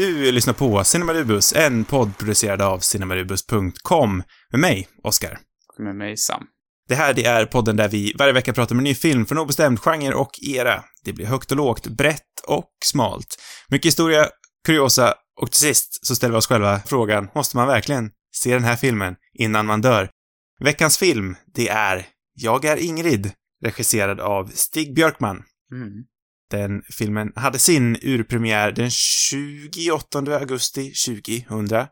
Du lyssnar på Cinemarubus, en podd producerad av cinemarubus.com med mig, Oskar. Med mig, Sam. Det här det är podden där vi varje vecka pratar om en ny film från obestämd genre och era. Det blir högt och lågt, brett och smalt. Mycket historia, kuriosa och till sist så ställer vi oss själva frågan, måste man verkligen se den här filmen innan man dör? Veckans film, det är Jag är Ingrid, regisserad av Stig Björkman. Mm. Den filmen hade sin urpremiär den 28 augusti 2015.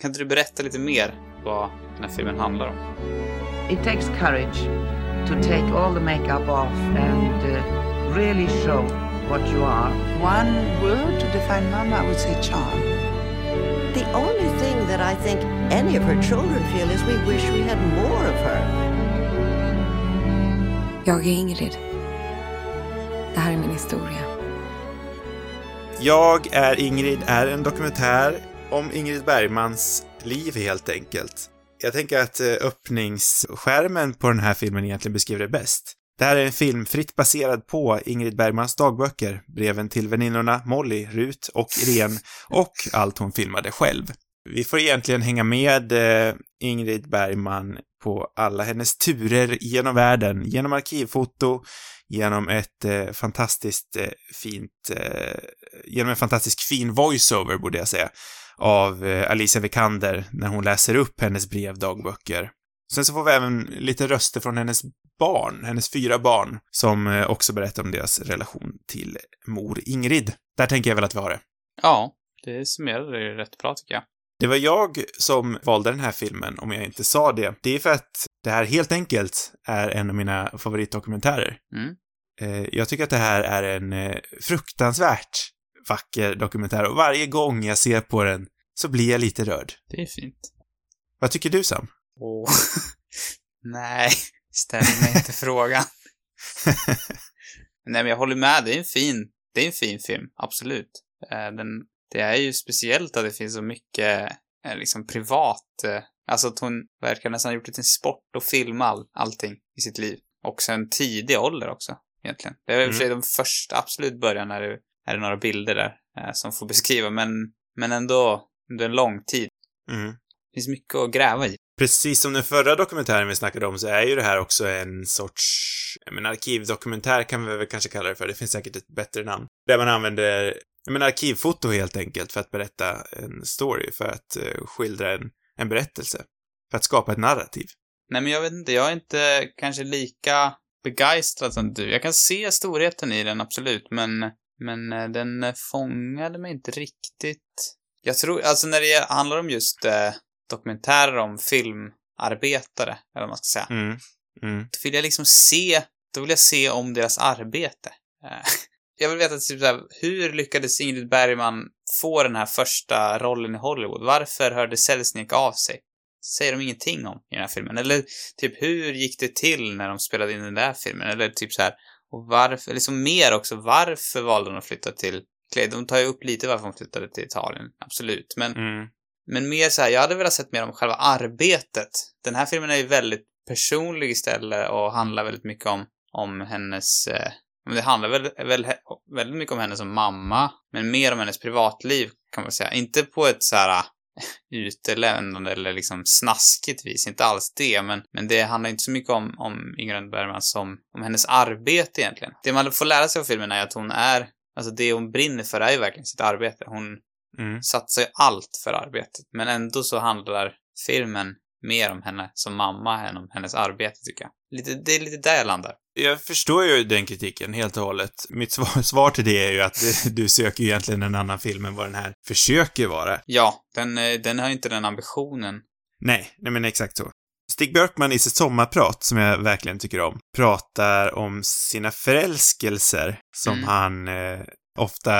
Kan inte du berätta lite mer vad den här filmen handlar om? It takes courage to take all the makeup off and uh, really show what you are. One word to define Mama, I would say charm. The only thing that I think any of her children feel is we wish we had more of her. Jag är Ingrid. Det här är min historia. Jag är Ingrid är en dokumentär om Ingrid Bergmans liv helt enkelt. Jag tänker att eh, öppningsskärmen på den här filmen egentligen beskriver det bäst. Det här är en film fritt baserad på Ingrid Bergmans dagböcker, breven till väninnorna Molly, Rut och Irene och allt hon filmade själv. Vi får egentligen hänga med eh, Ingrid Bergman på alla hennes turer genom världen, genom arkivfoto, genom ett eh, fantastiskt eh, fint, eh, genom en fantastisk fin voiceover borde jag säga, av eh, Alicia Vikander när hon läser upp hennes brevdagböcker. Sen så får vi även lite röster från hennes barn, hennes fyra barn, som eh, också berättar om deras relation till mor Ingrid. Där tänker jag väl att vi har det. Ja, det summerar det rätt bra tycker jag. Det var jag som valde den här filmen, om jag inte sa det. Det är för att det här helt enkelt är en av mina favoritdokumentärer. Mm. Eh, Jag tycker att det här är en eh, fruktansvärt vacker dokumentär och varje gång jag ser på den så blir jag lite rörd. Det är fint. Vad tycker du Sam? Åh. Nej, ställ mig inte frågan. Nej, men jag håller med. Det är en fin, det är en fin film. Absolut. Eh, Den, det är ju speciellt att det finns så mycket, eh, liksom privat, eh, alltså att hon verkar nästan ha gjort det till en sport och filma all, allting i sitt liv. Och sen tidig ålder också, egentligen. Det är i och för sig de första, absolut början är det, är det några bilder där eh, som får beskriva, men, men ändå under en lång tid. Mm. Det finns mycket att gräva i. Precis som den förra dokumentären vi snackade om så är ju det här också en sorts, menar arkivdokumentär kan vi väl kanske kalla det för, det finns säkert ett bättre namn. Där man använder, jag menar arkivfoto helt enkelt för att berätta en story, för att eh, skildra en, en berättelse. För att skapa ett narrativ. Nej, men jag vet inte, jag är inte kanske lika begeistrad som du. Jag kan se storheten i den, absolut, men, men eh, den eh, fångade mig inte riktigt. Jag tror, alltså när det handlar om just eh, dokumentärer om filmarbetare, eller vad man ska säga, Mm. Mm. då vill jag liksom se, då vill jag se om deras arbete. Jag vill veta, typ såhär, hur lyckades Ingrid Bergman få den här första rollen i Hollywood? Varför hörde Selznick av sig? Säger de ingenting om i den här filmen? Eller typ, hur gick det till när de spelade in den där filmen? Eller typ så här, och varför, liksom mer också, varför valde de att flytta till Clay? De tar ju upp lite varför de flyttade till Italien, absolut. Men Mm. men mer så här, jag hade velat sett mer om själva arbetet. Den här filmen är ju väldigt personlig istället och handlar väldigt mycket om, om hennes, eh, men det handlar väl, väl, väldigt mycket om henne som mamma, men mer om hennes privatliv kan man säga. Inte på ett så här utelämnande eller liksom snaskigt vis, inte alls det, men, men det handlar inte så mycket om, om Ingrid Bergman som om hennes arbete egentligen. Det man får lära sig av filmen är att hon är, alltså det hon brinner för är ju verkligen sitt arbete. Hon, Mm. satsar ju allt för arbetet. Men ändå så handlar filmen mer om henne som mamma än om hennes arbete, tycker jag. Lite, det är lite där jag landar. Jag förstår ju den kritiken helt och hållet. Mitt svar, svar till det är ju att du söker ju egentligen en annan film än vad den här försöker vara. Ja, den, eh, den har inte den ambitionen. Nej, nej men exakt så. Stig Björkman i sitt sommarprat, som jag verkligen tycker om, pratar om sina förälskelser som Mm. han eh, ofta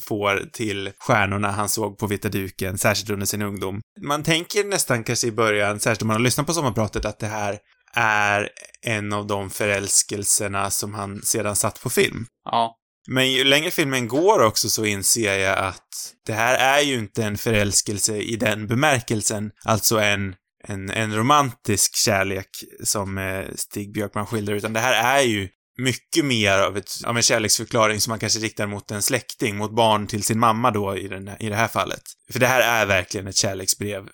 får till stjärnorna han såg på vita duken, särskilt under sin ungdom. Man tänker nästan kanske i början, särskilt om man har lyssnat på sommarpratet, att det här är en av de förälskelserna som han sedan satt på film. Ja, Men ju längre filmen går också så inser jag att det här är ju inte en förälskelse i den bemärkelsen, alltså en, en, en romantisk kärlek som eh, Stig Björkman skildrar, utan det här är ju mycket mer av, ett, av en kärleksförklaring som man kanske riktar mot en släkting, mot barn till sin mamma då i, den, i det här fallet. För det här är verkligen ett kärleksbrev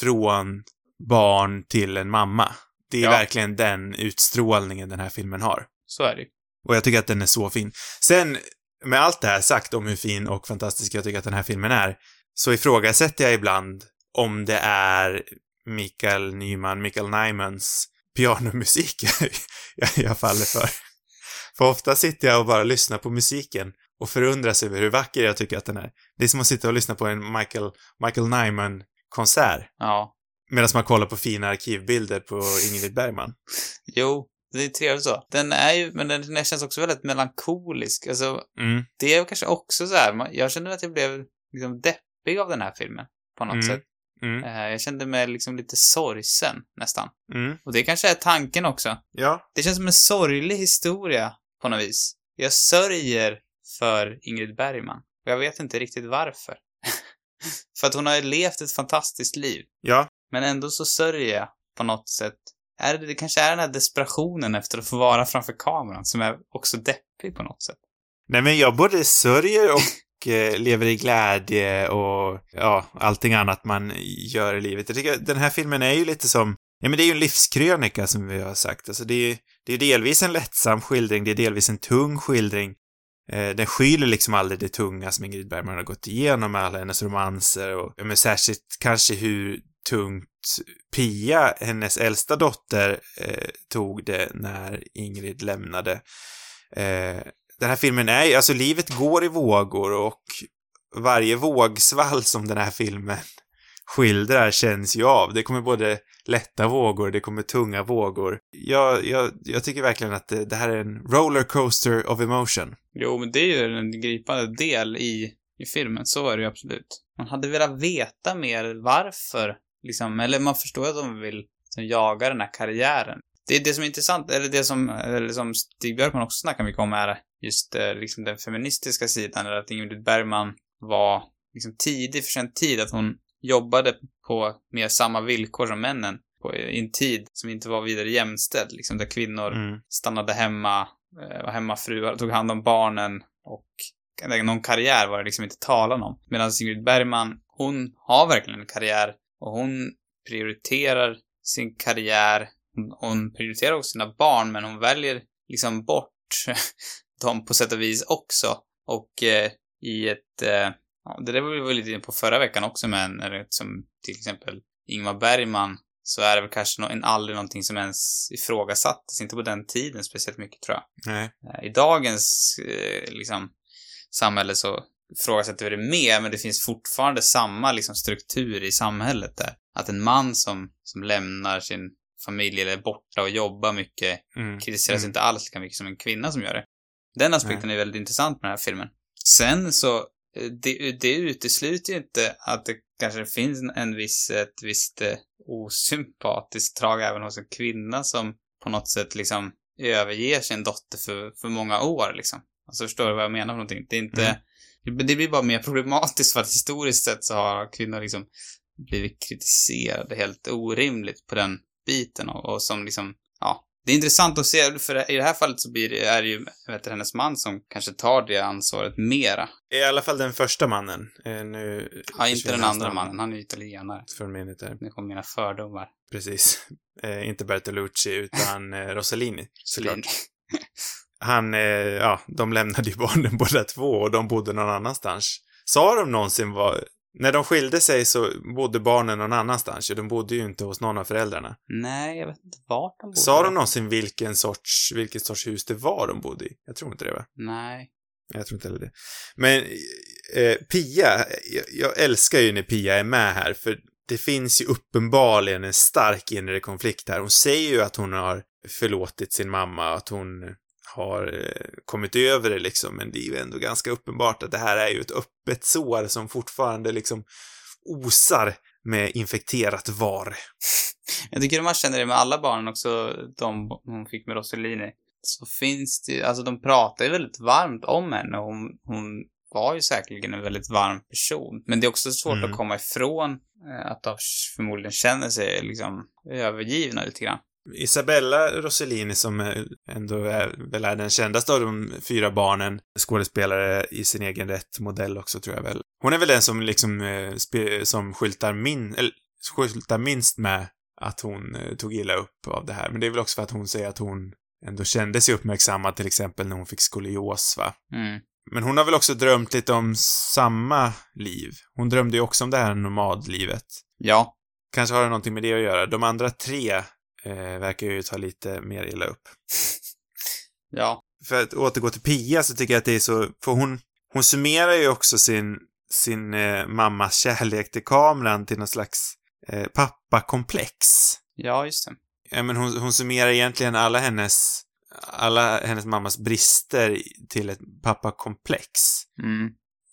från barn till en mamma. Det är Ja. verkligen den utstrålningen den här filmen har. Så är det. Och jag tycker att den är så fin. Sen, med allt det här sagt om hur fin och fantastisk jag tycker att den här filmen är, så ifrågasätter jag ibland om det är Mikael Nyman, Mikael Nymans pianomusik jag, jag faller för. För ofta sitter jag och bara lyssnar på musiken och förundras över hur vacker jag tycker att den är. Det är som att sitta och lyssna på en Michael, Michael Nyman-konsert Ja. Medan man kollar på fina arkivbilder på Ingrid Bergman. Jo, det är trevligt så. Den är ju, men den, den känns också väldigt melankolisk. Alltså, Mm, det är kanske också så här, man- jag kände att jag blev liksom deppig av den här filmen. På något Mm. sätt. mm, Eh, jag kände mig liksom lite sorgsen, nästan. mm. Och det kanske är tanken också. Ja, Det känns som en sorglig historia, på något vis. Jag sörjer för Ingrid Bergman. Och jag vet inte riktigt varför. för att hon har levt ett fantastiskt liv. ja, men ändå så sörjer jag på något sätt. Är det, det kanske är den här desperationen efter att få vara framför kameran som är också deppig på något sätt. Nej, men jag både sörjer och eh, lever i glädje och ja, allting annat man gör i livet. Jag tycker den här filmen är ju lite som, ja men det är ju en livskrönika som vi har sagt. Alltså det är, det är delvis en lättsam skildring, det är delvis en tung skildring. Eh, den skyler liksom aldrig det tunga som Ingrid Bergman har gått igenom med alla hennes romanser och ja, men särskilt kanske hur tungt Pia, hennes äldsta dotter, eh, tog det när Ingrid lämnade. Eh, den här filmen är ju, alltså livet går i vågor och varje vågsvall som den här filmen skildrar känns ju av. Det kommer både lätta vågor, det kommer tunga vågor. Jag, jag, jag tycker verkligen att det, det här är en rollercoaster of emotion. Jo, men det är ju en gripande del i, i filmen. Så är det ju absolut. Man hade velat veta mer varför, liksom, eller man förstår att de vill liksom, jaga den här karriären. Det är det som är intressant, eller det som, eller som Stig Björkman också snackar mycket om är just eh, liksom den feministiska sidan, eller att Ingrid Bergman var liksom tidig för sin tid, att hon jobbade på mer samma villkor som männen på, i en tid som inte var vidare jämställd, liksom där kvinnor Mm. stannade hemma, eh, var hemmafruar, tog hand om barnen och någon karriär var det liksom inte talan om. Medan Ingrid Bergman, hon har verkligen en karriär och hon prioriterar sin karriär. Hon, prioriterar också sina barn, men hon väljer liksom bort dem på sätt och vis också. Och eh, i ett, eh, ja, det där var vi väl lite inne på förra veckan också med en, eller som till exempel Ingmar Bergman, så är det väl kanske no, en, aldrig någonting som ens ifrågasattes, inte på den tiden speciellt mycket tror jag. Nej. Eh, I dagens eh, liksom, samhälle så ifrågasätter vi det mer, men det finns fortfarande samma liksom, struktur i samhället där. Att en man som, som lämnar sin familj eller är borta och jobbar mycket Mm. kritiseras Mm. inte alls lika mycket som en kvinna som gör det. Den aspekten är väldigt intressant med den här filmen. Sen så, eh, det, det utesluter ju inte att det kanske finns en- viss, ett visst eh, osympatiskt drag även hos en kvinna som på något sätt liksom överger sin dotter för, för många år liksom. Alltså förstår du vad jag menar för någonting? Det är inte, det, det blir bara mer problematiskt för att historiskt sett så har kvinnor liksom blivit kritiserade helt orimligt på den biten och, och som liksom, ja. Det är intressant att se, för i det här fallet så blir det, är det ju, vet hennes man som kanske tar det ansvaret mera. I alla fall den första mannen. Eh, nu Ja, inte den andra mannen, han är italienare. Minnet där. Nu kommer mina fördomar. Precis. Eh, inte Bertolucci, utan eh, Rossellini. Såklart. Han, eh, ja, de lämnade ju barnen båda två och de bodde någon annanstans. Sa de någonsin vad... När de skilde sig så bodde barnen någon annanstans ju. De bodde ju inte hos någon av föräldrarna. Nej, jag vet inte vart de bodde. Sa de någonsin vilken sorts, vilken sorts hus det var de bodde i? Jag tror inte det, va? Nej. Jag tror inte heller det. Men eh, Pia, jag, jag älskar ju när Pia är med här, för det finns ju uppenbarligen en stark inre konflikt här. Hon säger ju att hon har förlåtit sin mamma, att hon har eh, kommit över det liksom, men det är ju ändå ganska uppenbart att det här är ju ett öppet sår som fortfarande liksom osar med infekterat var. Jag tycker man känner det med alla barnen också, de hon fick med Rossellini. Så finns det alltså de pratar ju väldigt varmt om henne och hon, hon var ju säkerligen en väldigt varm person. Men det är också svårt Mm. att komma ifrån eh, att de förmodligen känner sig liksom övergivna lite grann. Isabella Rossellini som ändå är, väl är den kändaste av de fyra barnen, skådespelare i sin egen rätt, modell också tror jag väl. Hon är väl den som liksom, eh, som skyltar min, eller skyltar minst med att hon eh, tog illa upp av det här. Men det är väl också för att hon säger att hon ändå kände sig uppmärksammad till exempel när hon fick skolios va. Mm. Men hon har väl också drömt lite om samma liv. Hon drömde ju också om det här nomadlivet. Ja. Kanske har det någonting med det att göra. De andra tre eh, verkar ju ta lite mer illa upp. Ja. För att återgå till Pia så tycker jag att det är så, för hon, hon summerar ju också sin, sin eh, mammas kärlek till kameran till någon slags eh, pappakomplex. Ja, just det. Ja, men hon, hon summerar egentligen alla hennes, alla hennes mammas brister till ett pappakomplex. Mm.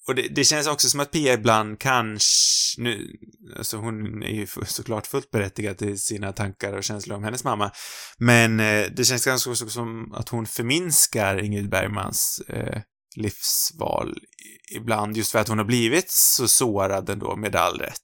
Och det, det känns också som att Pia ibland kanske, nu, alltså hon är ju såklart fullt berättigad till sina tankar och känslor om hennes mamma, men eh, det känns ganska också som att hon förminskar Ingrid Bergmans eh, livsval ibland, just för att hon har blivit så sårad ändå, med all rätt.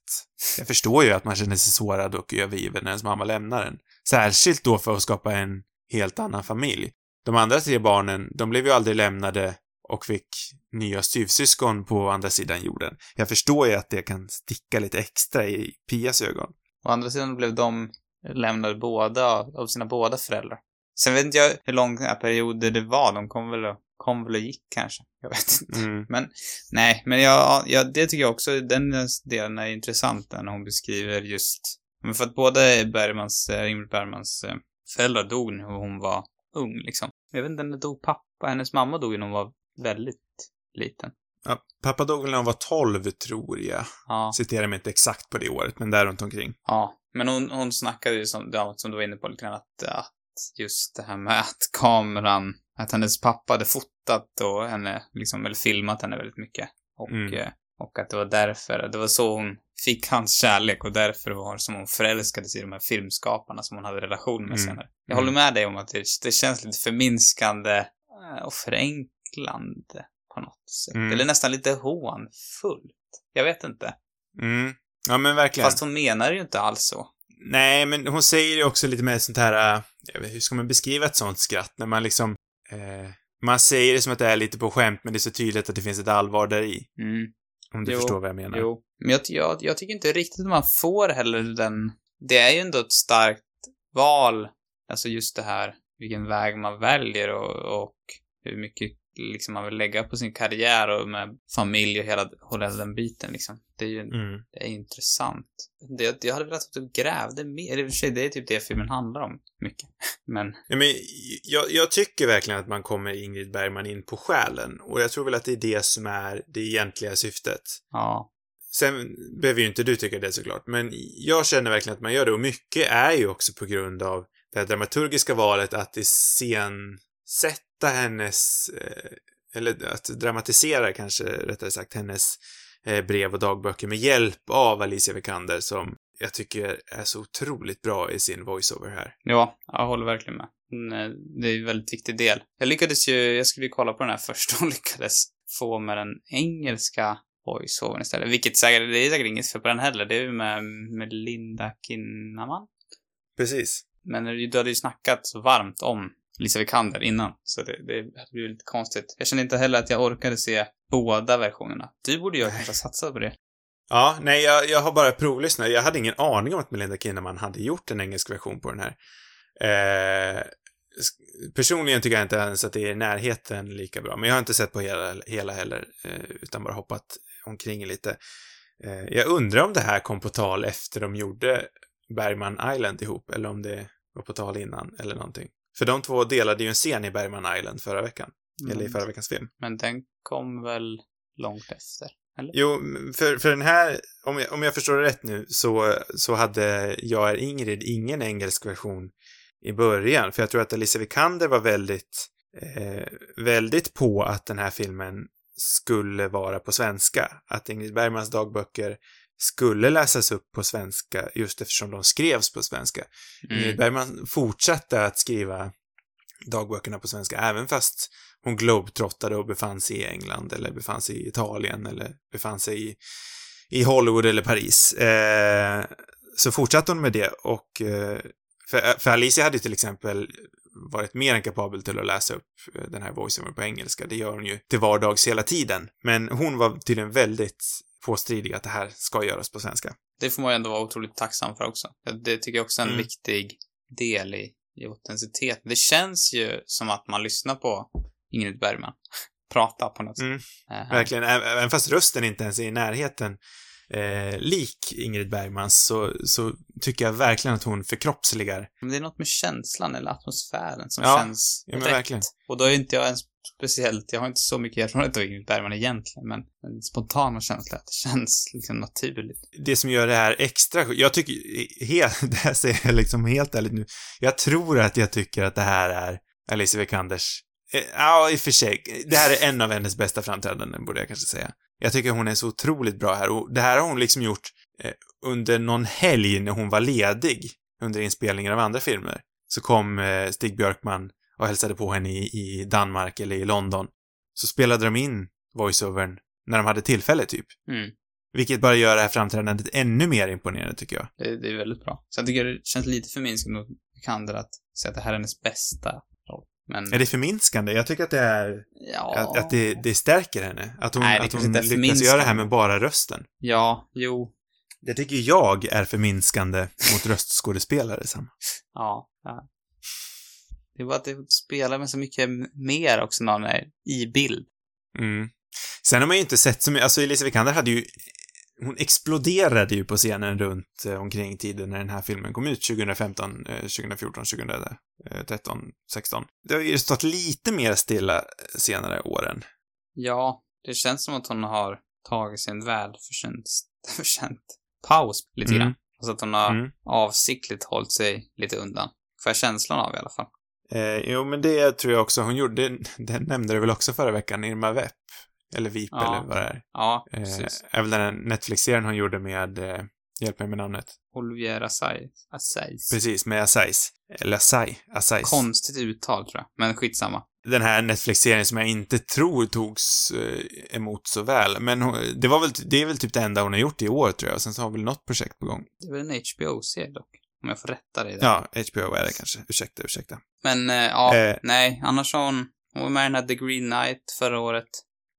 Jag förstår ju att man känner sig sårad och övergiven när ens mamma lämnar en. Särskilt då för att skapa en helt annan familj. De andra tre barnen, de blev ju aldrig lämnade och fick nya styvsyskon på andra sidan jorden. Jag förstår ju att det kan sticka lite extra i Pias ögon. Å andra sidan blev de lämnade båda av sina båda föräldrar. Sen vet inte jag hur långa perioder det var. De kom väl och, kom väl och gick kanske. Jag vet inte. Mm. Men nej, men jag, jag, det tycker jag också, den delen är intressant när hon beskriver just, men för att båda Bergmans, eh, Ingrid Bergmans eh, föräldrar dog när hon var ung liksom. Jag vet inte när dog pappa, hennes mamma dog när hon var väldigt liten. Ja, pappa dog när hon var 12, tror jag. Ja, Citerar mig inte exakt på det året, men där runt omkring. ja. Men hon, hon snackade ju som, ja, som du var inne på lite grann att, att just det här med att kameran, att hennes pappa hade fotat och henne, liksom, eller filmat henne väldigt mycket. Och, Mm. eh, och att det var därför, det var så hon fick hans kärlek och därför var som hon förälskade sig i de här filmskaparna som hon hade relation med Mm. senare. Jag Mm. håller med dig om att det, det känns lite förminskande eh, och förenklande på något sätt. Mm. Eller nästan lite hånfullt. Jag vet inte. Mm. Ja, men verkligen. Fast hon menar ju inte alls så. Nej, men hon säger ju också lite mer sånt här, äh, vet, hur ska man beskriva ett sånt skratt? När man liksom, eh, man säger det som att det är lite på skämt, men det är så tydligt att det finns ett allvar där i. Mm. Om du Jo, förstår vad jag menar. Jo. Men jag, jag, jag tycker inte riktigt att man får heller den... Det är ju ändå ett starkt val. Alltså just det här, vilken väg man väljer och, och hur mycket liksom man vill lägga på sin karriär och med familj och hela, hela den biten liksom. Det är ju Mm. det är intressant. Det, jag hade velat att du grävde mer. I och för sig, det är typ det filmen handlar om mycket. Men, Ja, men jag, jag tycker verkligen att man kommer Ingrid Bergman in på själen. Och jag tror väl att det är det som är det egentliga syftet. ja. Sen behöver ju inte du tycka det såklart, men jag känner verkligen att man gör det och mycket är ju också på grund av det här dramaturgiska valet att iscensätta hennes, eh, eller att dramatisera kanske rättare sagt hennes eh, brev och dagböcker med hjälp av Alicia Vikander som jag tycker är så otroligt bra i sin voiceover här. Ja, jag håller verkligen med. Eh, Det är en väldigt viktig del. Jag lyckades ju, jag skulle ju kolla på den här först och lyckades få med den engelska voiceovern istället. Vilket säkert, det är säkert inget för på den heller. Det är ju med, med Linda Kinnaman. Precis. Men du hade ju snackat så varmt om Lisa Vikander innan, så det, det hade blivit lite konstigt. Jag kände inte heller att jag orkade se båda versionerna. Du borde ju kanske ha satsat på det. Ja, nej, jag, jag har bara provlyssnat. Jag hade ingen aning om att Melinda Kinnaman hade gjort en engelsk version på den här. Eh, personligen tycker jag inte ens att det är i närheten lika bra, men jag har inte sett på hela, hela heller, eh, utan bara hoppat omkring lite. Eh, jag undrar om det här kom på tal efter de gjorde Bergman Island ihop, eller om det var på tal innan, eller någonting. För de två delade ju en scen i Bergman Island förra veckan, eller i förra veckans film. Men den kom väl långt efter? Eller? Jo, för, för den här, om jag, om jag förstår det rätt nu, så, så hade Jag är Ingrid ingen engelsk version i början. För jag tror att Alicia Vikander var väldigt, eh, väldigt på att den här filmen skulle vara på svenska. Att Ingrid Bergmans dagböcker skulle läsas upp på svenska just eftersom de skrevs på svenska. Ingrid Mm. Bergman fortsatte att skriva dagböckerna på svenska även fast hon globetrottade och befann sig i England eller befann sig i Italien eller befann sig i, i Hollywood eller Paris. Eh, så fortsatte hon med det och eh, För, för Alicia hade till exempel varit mer än kapabel till att läsa upp eh, den här voiceovern på engelska. Det gör hon ju till vardags hela tiden. Men hon var tydligen väldigt påstridig att det här ska göras på svenska. Det får man ju ändå vara otroligt tacksam för också. Det tycker jag också är en Mm. viktig del i, i autenticitet. Det känns ju som att man lyssnar på Ingrid Bergman prata på något sätt. Mm, Eh, Verkligen, även fast rösten inte ens är i närheten eh, lik Ingrid Bergmans så, så tycker jag verkligen att hon förkroppsligar. Men det är något med känslan eller atmosfären som Ja, känns ja, men rätt. verkligen. Och då är inte jag ens speciellt, jag har inte så mycket erfarenhet av Ingrid Bergman egentligen, men den spontana känslan att det känns liksom naturligt. det som gör det här extra Jag tycker, helt, det här säger jag liksom helt ärligt nu. Jag tror att jag tycker att det här är Alicia Vikanders, eh, ja i och för sig, det här är en av hennes bästa framträdanden borde jag kanske säga. Jag tycker hon är så otroligt bra här och det här har hon liksom gjort eh, under någon helg när hon var ledig under inspelningen av andra filmer. Så kom eh, Stig Björkman och hälsade på henne i, i Danmark eller i London. Så spelade de in voiceovern när de hade tillfälle typ. Mm. Vilket bara gör det här framträdandet ännu mer imponerande tycker jag. Det, det är väldigt bra. Så jag tycker det känns lite förminskande mot Vikander att säga att det här är hennes bästa roll. Men, Är det förminskande? Jag tycker att det är, ja... att, att det, det stärker henne. Att hon, Nej, att hon lyckas göra det här med bara rösten. Ja, jo, Det tycker jag är förminskande mot röstskådespelare, Sam. ja. ja. Det bara att det spelar med så mycket mer också när hon är i bild. Mm. Sen har man ju inte sett så mycket, alltså Elisa Vikander hade ju, hon exploderade ju på scenen runt eh, omkring tiden när den här filmen kom ut, 2015, eh, 2014, 2013, 16. Det har ju stått lite mer stilla eh, senare åren. Ja, det känns som att hon har tagit sig en välförtjänt förtjänt paus lite Mm. grann. Alltså att hon har Mm. avsiktligt hållit sig lite undan. Får jag känslan av i alla fall. Eh, jo, men det tror jag också hon gjorde. Det, det nämnde du väl också förra veckan, Irma Vepp? Eller Vip, Ja. eller vad det är. Ja, Eh, precis. är väl den Netflix-serien hon gjorde med, eh, hjälp mig med namnet. Olivier Assayas. Assayas. Precis, med Assais. Eller Assay. Assais. Konstigt uttal tror jag, men skitsamma. den här Netflix-serien som jag inte tror togs eh, emot så väl. Men hon, det var väl, det är väl typ det enda hon har gjort i år tror jag. Sen så har väl något projekt på gång. Det är väl en HBO-serie dock, om jag får rätta dig där. Ja, HBO är det kanske. Ursäkta, ursäkta. Men, eh, ja, Eh. nej, annars har hon, hon var med i den här The Green Knight förra året.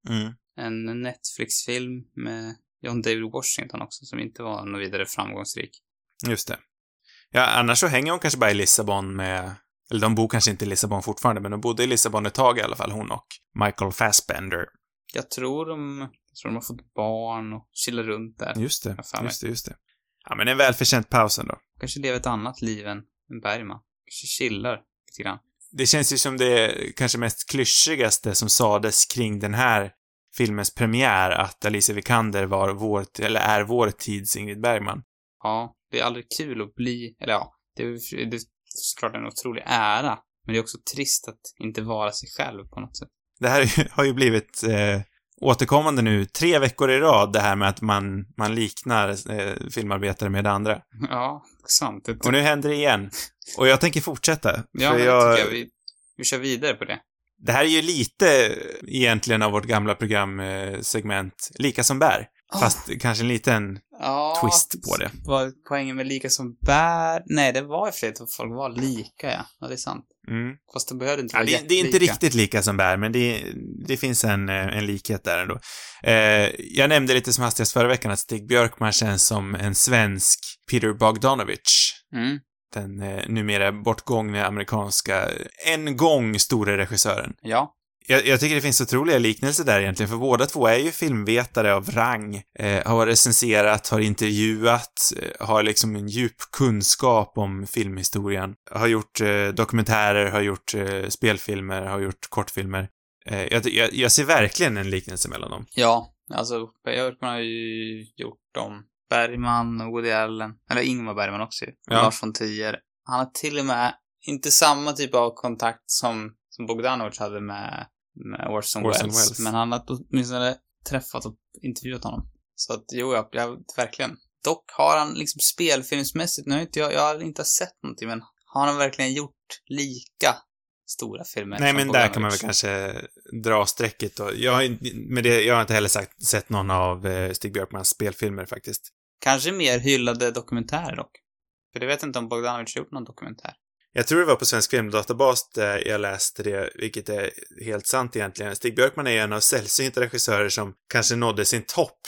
Mm. En Netflix-film med John David Washington också, som inte var något vidare framgångsrik. Just det. Ja, annars så hänger hon kanske bara i Lissabon med, eller de bor kanske inte i Lissabon fortfarande, men de bodde i Lissabon ett tag i alla fall, hon och Michael Fassbender. Jag tror de, jag tror de har fått barn och chillar runt där. Just det, just det, just det. Ja, men en välförtjänt paus ändå. Kanske lever ett annat liv än, än Bergman. Kanske chillar lite grann. Det känns ju som det kanske mest klyschigaste som sades kring den här filmens premiär, att Alicia Vikander var vår, eller är vår tids Ingrid Bergman. Ja, det är aldrig kul att bli, eller ja, det är, det är såklart en otrolig ära. Men det är också trist att inte vara sig själv på något sätt. Det här har ju blivit eh, återkommande nu tre veckor i rad, det här med att man, man liknar eh, filmarbetare med andra. Ja, sant. Det, Och nu händer det igen. Och jag tänker fortsätta. ja, för jag, tycker jag. Vi, vi kör vidare på det. Det här är ju lite egentligen av vårt gamla programsegment Lika som bär. Fast kanske en liten Ja, twist på det. Var poängen med lika som bär? Nej, det var och för att folk var lika, ja. Ja, det är sant. Mm. Fast det behövde inte Ja, vara det, det är inte riktigt lika som bär, men det, det finns en, eh, en likhet där ändå. Eh, jag nämnde lite som hastigast förra veckan att Stig Björkman känns som en svensk Peter Bogdanovich. Mm. Den eh, numera bortgångne amerikanska, en gång store regissören. Ja. Jag, jag tycker det finns otroliga liknelser där egentligen, för båda två är ju filmvetare av rang. Eh, har recenserat, har intervjuat, eh, har liksom en djup kunskap om filmhistorien. Har gjort eh, dokumentärer, har gjort eh, spelfilmer, har gjort kortfilmer. Eh, jag, jag, jag ser verkligen en liknelse mellan dem. Ja, alltså Björkman har ju gjort om Bergman och Woody Allen. Eller Ingmar Bergman också ju. Ja. Lars von Trier. Han har till och med inte samma typ av kontakt som, som Bogdanovich hade med, med Orson, Orson Welles. Welles. Men han har åtminstone träffat och intervjuat honom. Så att jo, jag, jag verkligen. Dock har han liksom spelfilmsmässigt, nu har inte jag, jag har inte sett någonting, men har han verkligen gjort lika stora filmer Nej, men där kan man väl kanske dra strecket då. Jag har, inte- med det, jag har inte heller sagt, sett någon av eh, Stig Björkmans spelfilmer faktiskt. Kanske mer hyllade dokumentärer dock. För det vet inte om Bogdanovich gjort någon dokumentär. Jag tror det var på Svensk Filmdatabas där jag läste det, vilket är helt sant egentligen. Stig Björkman är en av sällsynta regissörer som kanske nådde sin topp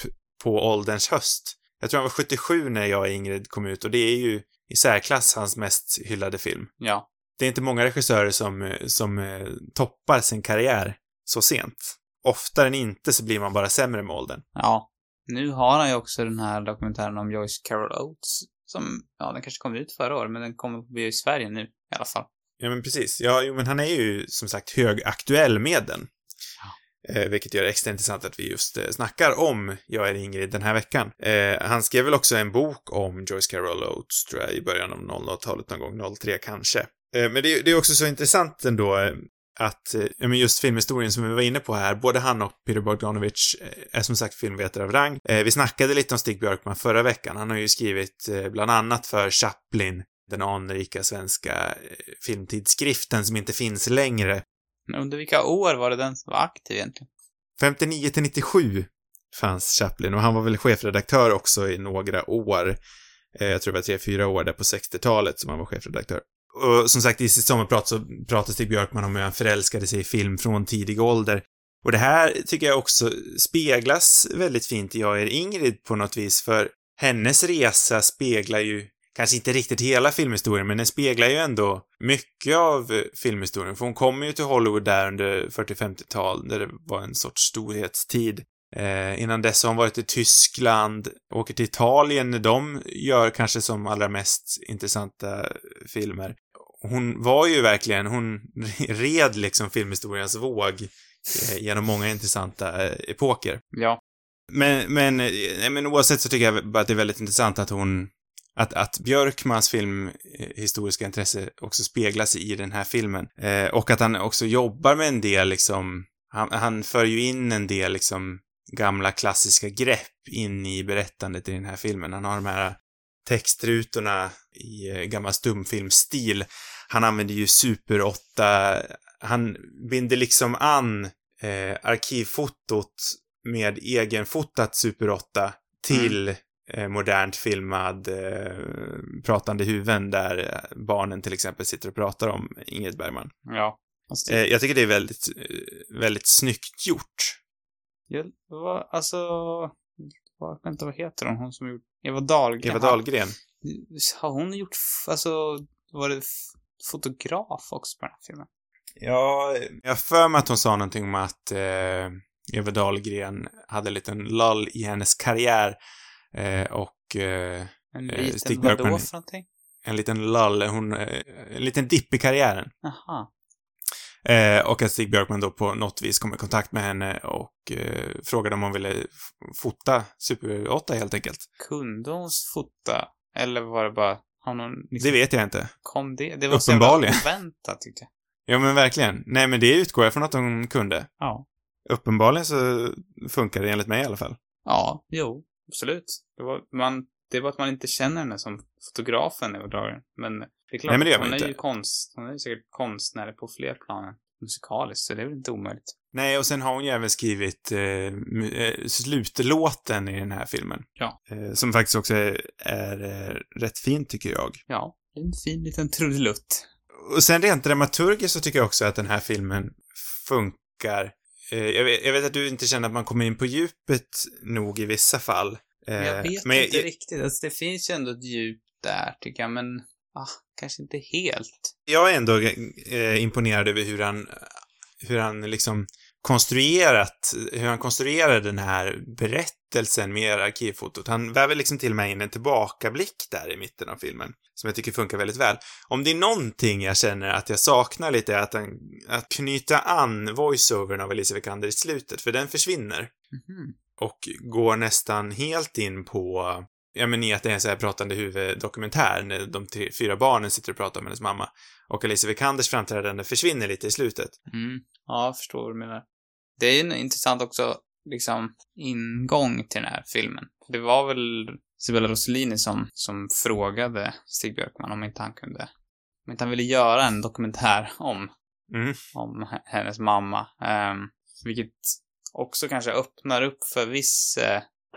på ålderns höst. Jag tror han var 77 när jag och Ingrid kom ut och det är ju i särklass hans mest hyllade film. Ja. Det är inte många regissörer som, som eh, toppar sin karriär så sent. Oftare än inte så blir man bara sämre med åldern. Ja. Nu har han ju också den här dokumentären om Joyce Carol Oates. Som, ja, den kanske kom ut förra året, men den kommer på bio i Sverige nu i alla fall. Ja, men precis. Ja, jo, men han är ju som sagt högaktuell med den. Eh, vilket gör det extra intressant att vi just eh, snackar om Jag är Ingrid den här veckan. Eh, han skrev väl också en bok om Joyce Carol Oates, tror jag, i början av 00-talet någon gång, 03 kanske. Eh, men det, det, är också så intressant ändå eh, att, eh, men just filmhistorien som vi var inne på här, både han och Peter Bogdanovich är som sagt filmvetare av rang. Vi snackade lite om Stig Björkman förra veckan. Han har ju skrivit bland annat för Chaplin, den anrika svenska filmtidskriften som inte finns längre. Under vilka år var det den som var aktiv egentligen? 59 till 97 fanns Chaplin och han var väl chefredaktör också i några år. Jag tror det var tre, fyra år där på 60-talet som han var chefredaktör. Och som sagt, i sitt sommarprat så pratar Stig Björkman om hur han förälskade sig i film från tidig ålder. Och det här tycker jag också speglas väldigt fint i Jag är Ingrid på något vis, för hennes resa speglar ju kanske inte riktigt hela filmhistorien, men den speglar ju ändå mycket av filmhistorien. För hon kommer ju till Hollywood där under 40-50-tal, där det var en sorts storhetstid. Eh, innan dess har hon varit i Tyskland, åker till Italien när de gör kanske som allra mest intressanta filmer. Hon var ju verkligen, hon red liksom filmhistoriens våg eh, genom många intressanta eh, epoker. Ja. Men, men, eh, men oavsett så tycker jag att det är väldigt intressant att hon att, att Björkmans filmhistoriska intresse också speglas i den här filmen. Eh, och att han också jobbar med en del liksom, han, han för ju in en del liksom gamla klassiska grepp in i berättandet i den här filmen. Han har de här textrutorna i gammal stumfilmstil. Han använder ju Super 8, han binder liksom an eh, arkivfotot med egenfotat Super 8 till mm. eh, modernt filmad eh, pratande huvuden där eh, barnen till exempel sitter och pratar om Ingrid Bergman. Ja. Eh, jag tycker det är väldigt, väldigt snyggt gjort. Ja, vad, alltså... Vad, vänta, vad heter hon? Hon som gjort... Eva Dahlgren. Eva Dahlgren. Har hon gjort... Alltså, var det fotograf också på den här filmen? Ja, jag för mig att hon sa någonting om att eh, Eva Dahlgren hade en liten lull i hennes karriär eh, och eh, En liten, vadå för någonting? En liten lull, hon, eh, en liten dipp i karriären. Aha. Eh, och att Stig Björkman då på något vis kom i kontakt med henne och eh, frågade om hon ville fota Super 8 helt enkelt. Kunde hon fota? Eller var det bara... Har någon, liksom, det vet jag inte. Kom det? Det var Uppenbarligen. så väntat tyckte jag. Ja, men verkligen. Nej, men det utgår jag från att hon kunde. Ja. Uppenbarligen så funkar det enligt mig i alla fall. Ja, jo, absolut. Det var, man, det var att man inte känner henne som fotografen Dahlgren. Men det är klart, Nej, men det hon är inte. ju konst, hon är ju säkert konstnär på fler plan musikaliskt, så det är väl inte omöjligt. Nej, och sen har hon ju även skrivit eh, eh, slutlåten i den här filmen. Ja. Eh, som faktiskt också är, är eh, rätt fin, tycker jag. Ja, en fin liten trudelutt. Och sen rent dramaturgiskt så tycker jag också att den här filmen funkar. Eh, jag, vet, jag vet att du inte känner att man kommer in på djupet nog i vissa fall. Eh, jag vet men inte riktigt. Alltså, det finns ju ändå ett djup där, tycker jag, men ah, kanske inte helt. jag är ändå imponerad över hur han, hur han liksom konstruerat, hur han konstruerar den här berättelsen med arkivfotot. Han väver liksom till mig in en tillbakablick där i mitten av filmen, som jag tycker funkar väldigt väl. Om det är någonting jag känner att jag saknar lite är att, han, att knyta an voiceovern av Alicia Vikander i slutet, för den försvinner. Mhm. Och går nästan helt in på Ja men i att det är en så här pratande huvuddokumentär när de tre, fyra barnen sitter och pratar med hennes mamma. Och Alicia Vikanders framträdande försvinner lite i slutet. Mm. Ja, jag förstår vad du menar. Det är ju en intressant också, liksom, ingång till den här filmen. Det var väl Isabella Rossellini som, som frågade Stig Björkman om inte han kunde, om inte han ville göra en dokumentär om, Mm. om hennes mamma. Um, vilket också kanske öppnar upp för viss,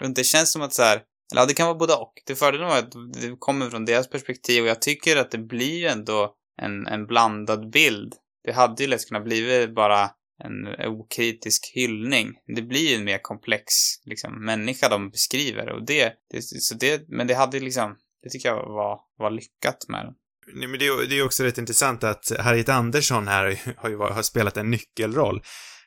inte, det känns som att så här, Eller ja, det kan vara både och. Det fördelen var att det kommer från deras perspektiv och jag tycker att det blir ju ändå en, en blandad bild. Det hade ju lätt kunnat bli bara en okritisk hyllning. Det blir ju en mer komplex liksom, människa de beskriver och det, det, så det, men det hade liksom, det tycker jag var, var lyckat med den. Nej, men det är, det är också rätt intressant att Harriet Andersson här har ju har spelat en nyckelroll.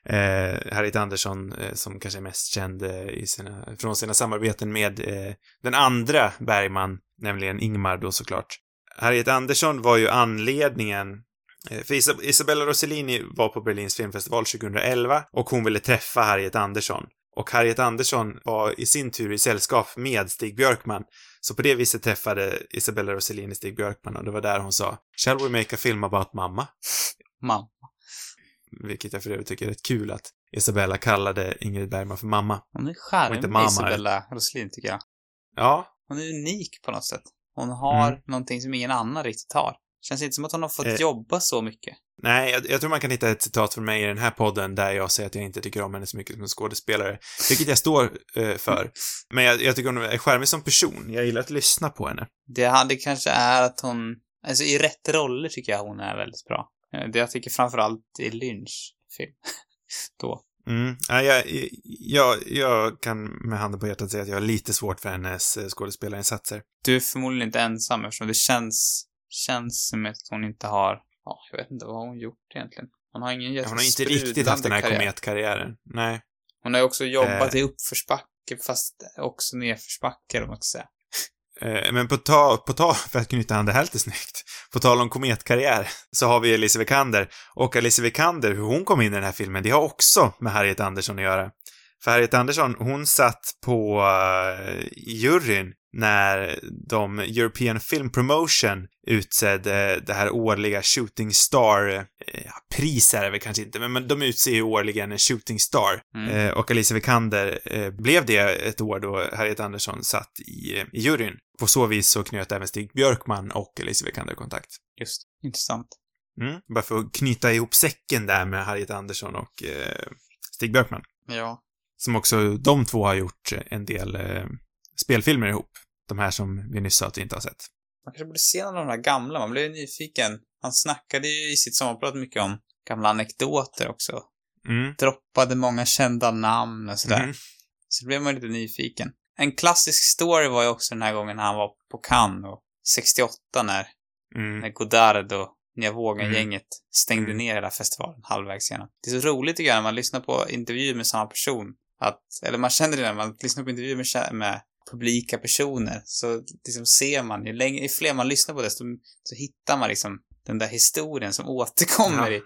Eh, Harriet Andersson, eh, som kanske är mest känd eh, i sina, från sina samarbeten med eh, den andra Bergman, nämligen Ingmar då såklart. Harriet Andersson var ju anledningen för Isab Isabella Rossellini var på Berlins filmfestival 2011 och hon ville träffa Harriet Andersson. Och Harriet Andersson var i sin tur i sällskap med Stig Björkman. Så på det viset träffade Isabella Rossellini Stig Björkman och det var där hon sa “Shall we make a film about mamma?” Mamma. Vilket jag för övrigt tycker är rätt kul att Isabella kallade Ingrid Bergman för mamma. Hon är Och charmig, inte mamma. Isabella Roslin, tycker jag. Ja, Hon är unik på något sätt. Hon har Mm. någonting som ingen annan riktigt har. Känns inte som att hon har fått Eh. jobba så mycket. nej, jag, jag tror man kan hitta ett citat från mig i den här podden där jag säger att jag inte tycker om henne så mycket som skådespelare. Vilket jag står eh, för. Men jag, jag tycker hon är charmig som person. Jag gillar att lyssna på henne. Det hade kanske är att hon, alltså i rätt roller tycker jag hon är väldigt bra. Eh, Det jag tycker framförallt i Lynch film. Då. Mm. Ja, jag, jag, jag kan med handen på hjärtat säga att jag har lite svårt för hennes eh, skådespelarinsatser. Du är förmodligen inte ensam eftersom det känns, känns som att hon inte har, ja, jag vet inte vad hon gjort egentligen. Hon har ingen Hon har inte riktigt haft den här karriär. kometkarriären. Nej. Hon har ju också jobbat Eh. i uppförsbacke fast också nedförsbacke om man ska säga. Eh, Men på ta, på ta, för att knyta an det här lite snyggt, på tal om kometkarriär, så har vi Alice Vikander. Och Alice Vikander, hur hon kom in i den här filmen, det har också med Harriet Andersson att göra. För Harriet Andersson, hon satt på uh, juryn när de European Film Promotion utsedde det här årliga Shooting Star, eh, pris är det väl kanske inte, men- men de utser ju årligen en Shooting Star. Mm. Eh, och Alicia Vikander eh, blev det ett år då Harriet Andersson satt i, i juryn. På så vis så knöt även Stig Björkman och Alicia Vikander kontakt. Just, intressant. Mm. Bara för att knyta ihop säcken där med Harriet Andersson och eh, Stig Björkman. Ja. Som också, de två har gjort en del eh, spelfilmer ihop. De här som vi nyss sa att vi inte har sett. Man kanske borde se någon av de här gamla, man blev ju nyfiken. Han snackade ju i sitt sommarprat mycket om gamla anekdoter också. Mm. Droppade många kända namn och sådär. Mhm. Så blev man lite nyfiken. En klassisk story var ju också den här gången han var på Cannes och 68 när, Mm. när Godard och Nya Vågen-gänget stängde Mm. ner hela festivalen halvvägs igenom. Det är så roligt tycker jag när man lyssnar på intervjuer med samma person. Att, eller man känner det när man lyssnar på intervjuer med, med publika personer. Så liksom ser man, ju längre, ju fler man lyssnar på desto så hittar man liksom den där historien som återkommer i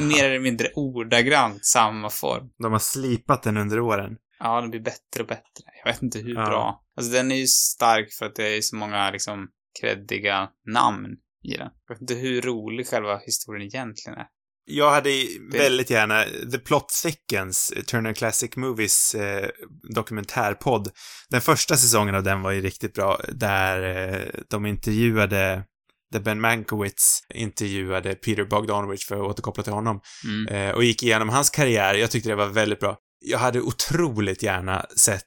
mer eller mindre ordagrant samma form. De har slipat den under åren. Ja, den blir bättre och bättre. Jag vet inte hur Ja. bra. Alltså den är ju stark för att det är så många liksom kreddiga namn i den. Jag vet inte hur rolig själva historien egentligen är. Jag hade väldigt gärna The Plot Thickens, Turner Classic Movies eh, dokumentärpodd. Den första säsongen av den var ju riktigt bra, där eh, de intervjuade där Ben Mankiewicz intervjuade Peter Bogdanovich för att återkoppla till honom Mm. eh, och gick igenom hans karriär. Jag tyckte det var väldigt bra. Jag hade otroligt gärna sett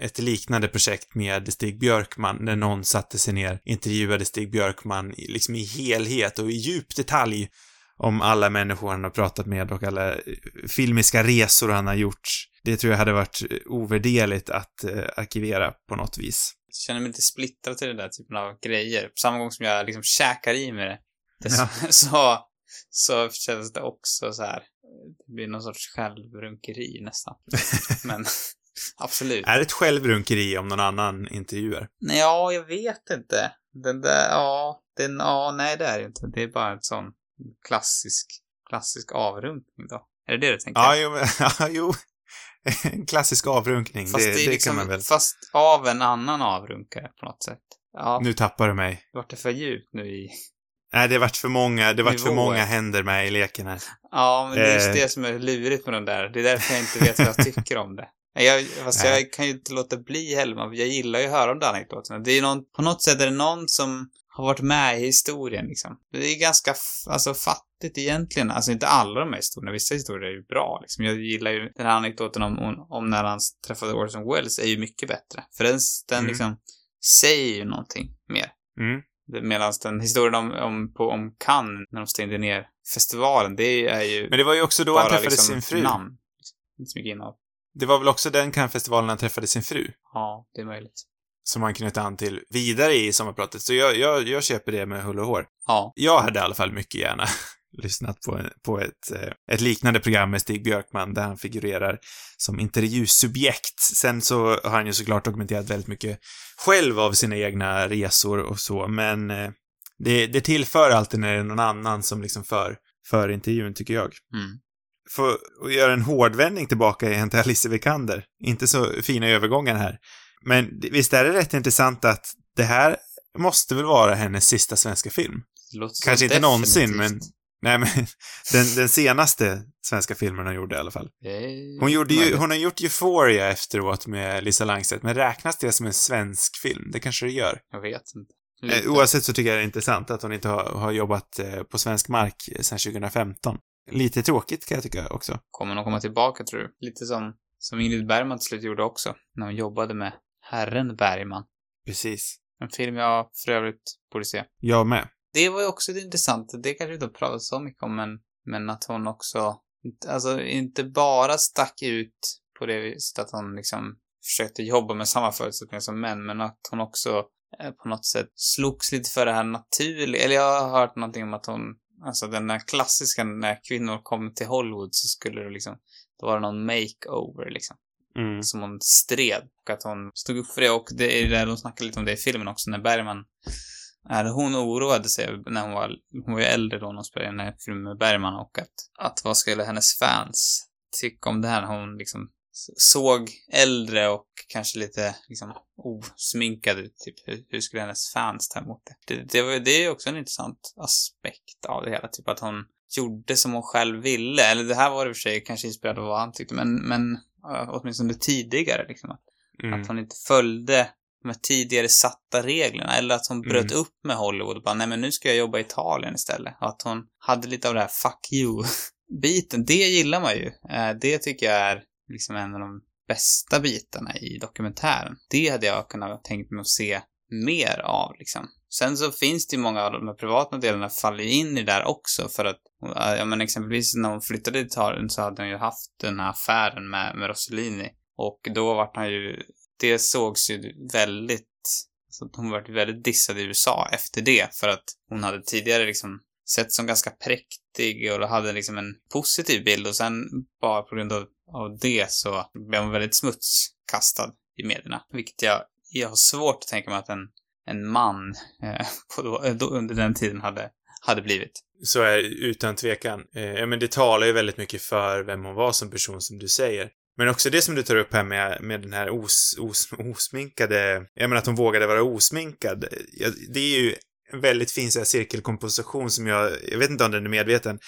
ett liknande projekt med Stig Björkman, när någon satte sig ner, intervjuade Stig Björkman liksom i helhet och i djup detalj om alla människor han har pratat med och alla filmiska resor han har gjort. Det tror jag hade varit ovärderligt att eh, arkivera på något vis. Jag känner mig lite splittrad till den där typen av grejer. På samma gång som jag liksom käkar i mig det. det Ja. så, så känns det också så här. Det blir någon sorts självrunkeri nästan. Men absolut. Är det ett självrunkeri om någon annan intervjuar? Nej, ja, jag vet inte. Den där, ja, den, ja, nej det är det inte. Det är bara en sån klassisk, klassisk avrunkning då. Är det det du tänker? Ja, jo, men, ja, jo. En klassisk avrunkning, fast det, det, är det liksom, kan man väl. fast av en annan avrunkare på något sätt. Ja, nu tappar du mig. vart det för djupt nu i... Nej, det vart för många, det vart för många händer med i leken här. Ja, men det är just Eh. det som är lurigt med den där. Det är därför jag inte vet vad jag tycker om det. Jag, fast Nej. jag kan ju inte låta bli heller, jag gillar ju att höra om de där anekdoterna. Det är någon, på något sätt är det någon som har varit med i historien liksom. Det är ganska, alltså fattigt egentligen. Alltså inte alla de här historierna, vissa historier är ju bra liksom. Jag gillar ju den här anekdoten om, om, om när han träffade Orson Welles är ju mycket bättre. För den, den Mm. liksom säger ju någonting mer. Mm. Medan den historien om, om, på, om Cannes, när de stängde ner festivalen, det är ju Men det var ju också då han träffade liksom sin fru. namn. Inte så mycket innehåll. Det var väl också den Cannes-festivalen han träffade sin fru. Ja, det är möjligt. Som han knöt an till vidare i sommarpratet. Så jag, jag, jag köper det med hull och hår. Ja. Jag hade i alla fall mycket gärna lyssnat på, på ett, eh, ett liknande program med Stig Björkman där han figurerar som intervjusubjekt. Sen så har han ju såklart dokumenterat väldigt mycket själv av sina egna resor och så, men eh, det, det tillför alltid när det är någon annan som liksom för, för intervjun, tycker jag. Mm. För att göra en hårdvändning tillbaka igen till Alice Vikander. Inte så fina övergångar här. Men visst är det rätt intressant att det här måste väl vara hennes sista svenska film? Kanske inte någonsin, definitivt. men... Nej, men den, den senaste svenska filmen hon gjorde i alla fall. Är Hon, gjorde ju, hon har gjort Euphoria efteråt med Lisa Langstedt, men räknas det som en svensk film? Det kanske det gör. Jag vet inte. Eh, Lite. oavsett så tycker jag det är intressant att hon inte har, har jobbat eh, på svensk mark sedan 2015. Lite tråkigt kan jag tycka också. Kommer hon komma tillbaka tror du? Lite som, som Ingrid Bergman till slut gjorde också. När hon jobbade med Herren Bergman. Precis. En film jag för övrigt borde se. Jag med. Det var ju också intressant. Det kanske inte har pratat så mycket om, men, men att hon också, alltså inte bara stack ut på det viset att hon liksom försökte jobba med samma förutsättningar som män, men att hon också eh, på något sätt slogs lite för det här naturliga. Eller jag har hört någonting om att hon, alltså den där klassiska när kvinnor kom till Hollywood så skulle det liksom, då var det någon makeover liksom Mm. som hon stred och att hon stod upp för det och det är där de snackar lite om det i filmen också när Bergman är hon oroade sig när hon var, hon var ju äldre då när hon spelade den här filmen med Bergman och att, att vad skulle hennes fans tycka om det här när hon liksom såg äldre och kanske lite liksom osminkad ut, typ. Hur, hur skulle hennes fans ta emot det? Det, det, var, det är ju också en intressant aspekt av det hela, typ att hon gjorde som hon själv ville. Eller det här var i och för sig kanske inspirerat av vad han tyckte, men, men åtminstone tidigare liksom. Att, Mm. att hon inte följde de tidigare satta reglerna. Eller att hon bröt upp med Hollywood och bara, nej men nu ska jag jobba i Italien istället. Och att hon hade lite av det här fuck you-biten. Det gillar man ju. Eh, Det tycker jag är liksom en av de bästa bitarna i dokumentären. Det hade jag kunnat tänkt mig att se mer av liksom. Sen så finns det ju många av de här privata delarna faller ju in i det där också för att, eh, ja men exempelvis när hon flyttade till Italien så hade hon ju haft den här affären med, med Rossellini. Och då vart han ju, det sågs ju väldigt, så att hon vart väldigt dissad i USA efter det för att hon hade tidigare liksom sett som ganska präktig och hade liksom en positiv bild och sen bara på grund av, av det så blev hon väldigt smutskastad i medierna. Vilket jag, jag har svårt att tänka mig att en, en man eh, på då, då, under den tiden hade, hade blivit. Så är det utan tvekan. Eh, ja, men det talar ju väldigt mycket för vem hon var som person, som du säger. Men också det som du tar upp här med, med den här os, os, osminkade, jag menar att hon vågade vara osminkad. Ja, det är ju en väldigt fin så här, cirkelkomposition som jag, jag vet inte om den är medveten,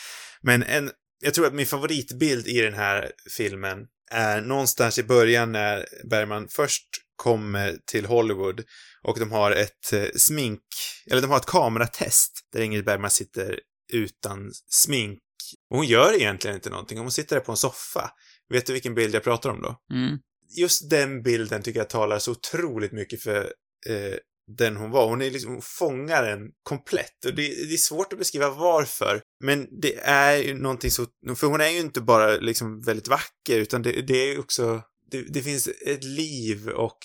men en, jag tror att min favoritbild i den här filmen är någonstans i början när Bergman först kommer till Hollywood och de har ett eh, smink, eller de har ett kameratest där Ingrid Bergman sitter utan smink. Och hon gör egentligen inte någonting, hon sitter där på en soffa. Vet du vilken bild jag pratar om då? Mm. Just den bilden tycker jag talar så otroligt mycket för eh, den hon var. Hon är liksom, hon fångar en komplett. Och det, det är svårt att beskriva varför. Men det är ju någonting så, för hon är ju inte bara liksom väldigt vacker, utan det, det är också, det, det finns ett liv och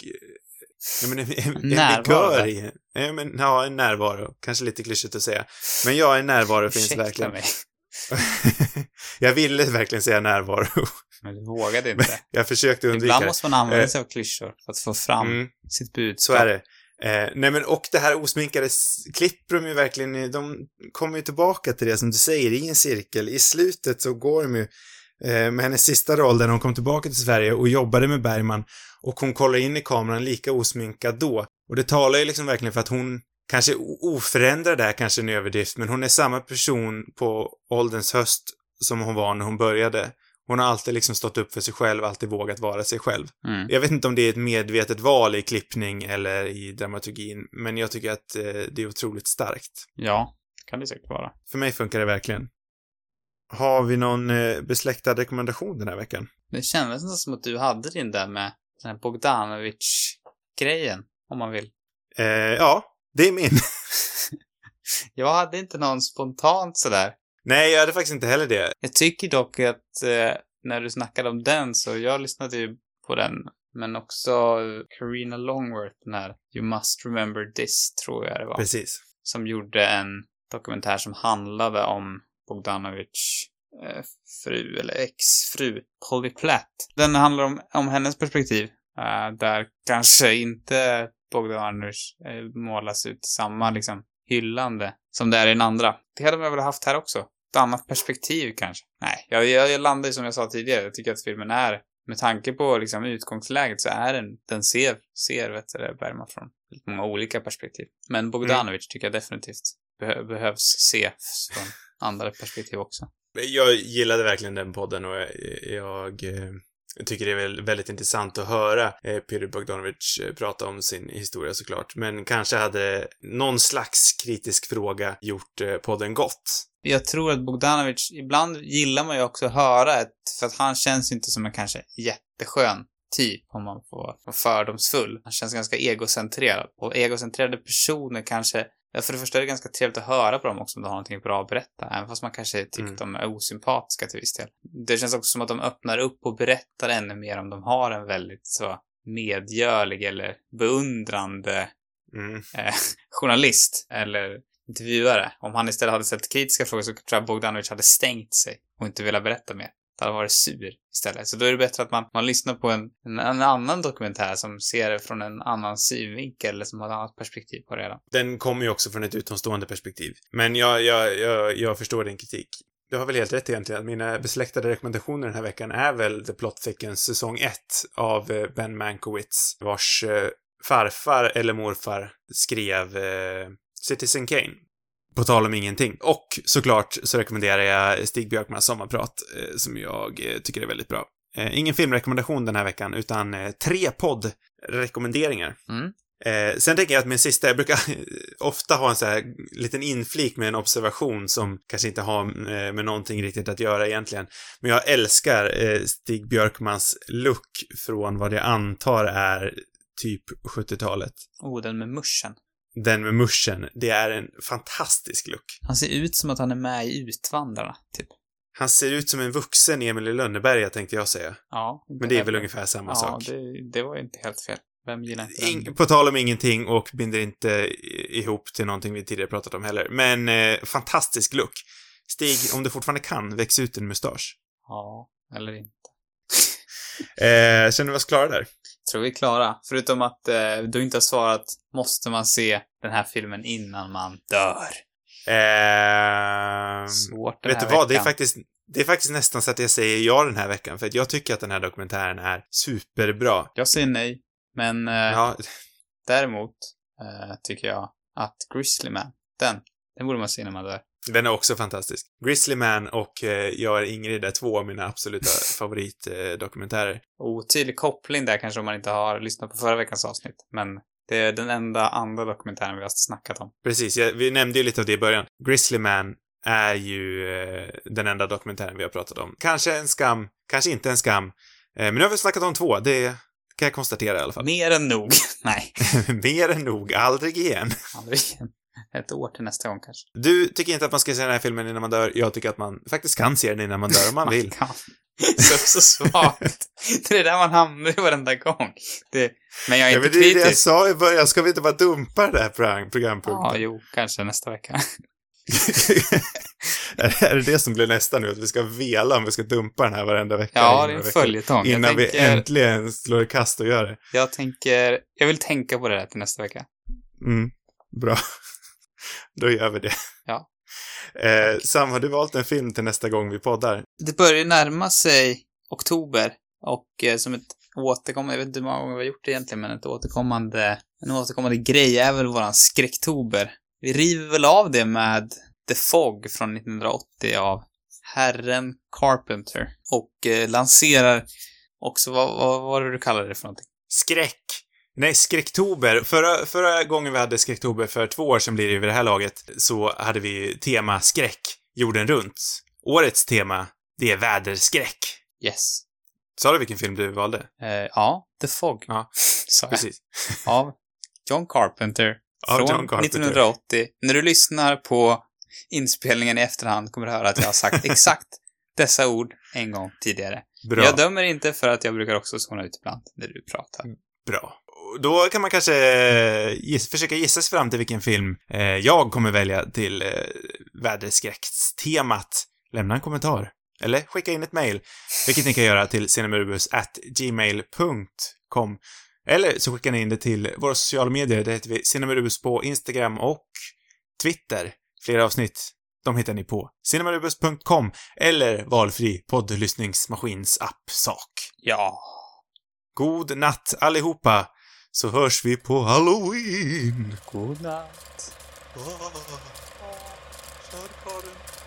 jag menar, en, en Närvaro. vigör i ja, men, ja, en närvaro. Kanske lite klyschigt att säga. Men ja, en närvaro finns Ursäkta verkligen. mig, jag ville verkligen säga närvaro. men du vågade inte. Jag försökte undvika Ibland måste man använda Eh, sig av klyschor för att få fram Mm. sitt budskap. Så är det. Eh, nej men och det här osminkade klipper de ju verkligen, de kommer ju tillbaka till det som du säger, i en cirkel. I slutet så går de ju med hennes sista roll där hon kom tillbaka till Sverige och jobbade med Bergman och hon kollar in i kameran lika osminkad då. Och det talar ju liksom verkligen för att hon kanske oförändrad är kanske en överdrift, men hon är samma person på ålderns höst som hon var när hon började. Hon har alltid liksom stått upp för sig själv, alltid vågat vara sig själv. Mm. Jag vet inte om det är ett medvetet val i klippning eller i dramaturgin, men jag tycker att eh, det är otroligt starkt. Ja, kan det säkert vara. För mig funkar det verkligen. Har vi någon eh, besläktad rekommendation den här veckan? Det kändes nästan som att du hade din där med den här Bogdanovich-grejen, om man vill. Eh, ja, det är min. Jag hade inte någon spontant sådär. Nej, jag hade faktiskt inte heller det. Jag tycker dock att eh, när du snackade om den så jag lyssnade ju på den. Men också Karina Longworth, den här You Must Remember This, tror jag det var. Precis. Som gjorde en dokumentär som handlade om Bogdanovich eh, fru, eller ex-fru, Polly Platt. Den handlar om, om hennes perspektiv. eh, där kanske inte Bogdanovich eh, målas ut samma liksom hyllande som det är i den andra. Det hade man väl haft här också. Ett annat perspektiv kanske. Nej, jag, jag, jag landar ju som jag sa tidigare. Jag tycker att filmen är, med tanke på liksom utgångsläget så är den, den ser, ser vet du, Bergman från många olika perspektiv. Men Bogdanovich tycker jag definitivt behö, behövs se från andra perspektiv också. Jag gillade verkligen den podden och jag, jag eh, tycker det är väl väldigt intressant att höra eh, Peter Bogdanovich eh, prata om sin historia såklart. Men kanske hade någon slags kritisk fråga gjort podden gott. Jag tror att Bogdanovich, ibland gillar man ju också att höra ett, för att han känns inte som en kanske jätteskön typ, om man får vara fördomsfull. Han känns ganska egocentrerad. Och egocentrerade personer kanske, ja, för det första är det ganska trevligt att höra på dem också om de har någonting bra att berätta, även fast man kanske tycker Mm. de är osympatiska till viss del. Det känns också som att de öppnar upp och berättar ännu mer om de har en väldigt så medgörlig eller beundrande Mm. eh, journalist eller intervjuare. Om han istället hade ställt kritiska frågor så tror jag Bogdanovich hade stängt sig och inte velat berätta mer. Det hade varit sur istället. Så då är det bättre att man, man lyssnar på en, en, en annan dokumentär som ser det från en annan synvinkel eller som har ett annat perspektiv på det hela. Den kommer ju också från ett utomstående perspektiv. Men jag, jag, jag, jag förstår din kritik. Du har väl helt rätt egentligen. Mina besläktade rekommendationer den här veckan är väl The Plot Thickens säsong 1 av eh, Ben Mankiewicz, vars eh, farfar eller morfar skrev eh, Citizen Kane. På tal om ingenting. Och såklart så rekommenderar jag Stig Björkmans sommarprat, eh, som jag eh, tycker är väldigt bra. Eh, ingen filmrekommendation den här veckan, utan tre poddrekommenderingar. Mm. Eh, sen tänker jag att min sista, jag brukar ofta ha en så här liten inflik med en observation som kanske inte har med någonting riktigt att göra egentligen. Men jag älskar eh, Stig Björkmans look från vad jag antar är typ 70-talet. Oh, den med muschen. Den med muschen, det är en fantastisk look. Han ser ut som att han är med i Utvandrarna, typ. Han ser ut som en vuxen Emil i Lönneberga tänkte jag säga. Ja. Men det är väl ungefär samma ja, sak. det, det var inte helt fel. Vem gillar inte den? In, på tal om ingenting och binder inte ihop till någonting vi tidigare pratat om heller. Men eh, fantastisk look. Stig, om du fortfarande kan, väx ut en mustasch. Ja, eller inte. Eh, känner vi oss klara där? Tror vi är klara. Förutom att eh, du inte har svarat, måste man se den här filmen innan man dör? Eh, Svårt den vet du här vad, det är, veckan. faktiskt, det är faktiskt nästan så att jag säger ja den här veckan, för att jag tycker att den här dokumentären är superbra. Jag säger nej, men eh, Ja, däremot eh, tycker jag att Grizzly Man, den, den borde man se när man dör. Den är också fantastisk. Grizzly Man och eh, Jag är Ingrid är två av mina absoluta favoritdokumentärer. Otydlig koppling där kanske om man inte har lyssnat på förra veckans avsnitt, men det är den enda andra dokumentären vi har snackat om. Precis, jag, vi nämnde ju lite av det i början. Grizzly Man är ju eh, den enda dokumentären vi har pratat om. Kanske en skam, kanske inte en skam. Eh, men nu har vi snackat om två, det kan jag konstatera i alla fall. Mer än nog. nej, Mer än nog, aldrig igen. aldrig igen. Ett år till nästa gång kanske. Du tycker inte att man ska se den här filmen innan man dör. Jag tycker att man faktiskt kan se den innan man dör om man vill. kan. Så, så svagt. Det är där man hamnar varenda gång. Det, men jag är Ja, inte men det är det jag kritisk. sa i början, ska vi inte bara dumpa det här program, programpunkten? Ja, jo, kanske nästa vecka. är är det det som blir nästa nu? Att vi ska vela om vi ska dumpa den här varenda vecka? Ja, det är en följetong. Jag Innan vi tänker, äntligen slår i kast och gör det. jag tänker, jag vill tänka på det där till nästa vecka. Mm, bra. Då gör vi det. Ja. Eh, Sam, har du valt en film till nästa gång vi poddar? Det börjar närma sig oktober och eh, som ett återkommande, jag vet inte hur många gånger vi har gjort det egentligen, men ett återkommande, en återkommande grej är väl våran skräcktober. Vi river väl av det med The Fog från 1980 av herren Carpenter. Och eh, lanserar också, vad, vad var det du kallade det för någonting? Skräck. Nej, Skräcktober. Förra, förra gången vi hade Skräcktober, för två år sedan blir det ju vid det här laget, så hade vi tema skräck jorden runt. Årets tema, det är väderskräck. Yes. Sa du vilken film du valde? Eh, ja, The Fog. Ja, Sa jag. Precis. Av John Carpenter. Av från John Carpenter. 1980. När du lyssnar på inspelningen i efterhand kommer du höra att jag har sagt exakt dessa ord en gång tidigare. Bra. Jag dömer inte för att jag brukar också zona ut ibland när du pratar. Bra. Då kan man kanske eh, giss, försöka gissa sig fram till vilken film eh, jag kommer välja till eh, väderskräckstemat. Lämna en kommentar. Eller skicka in ett mejl, vilket ni kan göra till cinemarubus@gmail.com. Eller så skickar ni in det till våra sociala medier. Det heter vi Cinemarubus på Instagram och Twitter. Flera avsnitt, de hittar ni på cinemarubus.com eller valfri poddlyssningsmaskins-app-sak. Ja. God natt allihopa, så hörs vi på Halloween! God natt. Kör, Karin.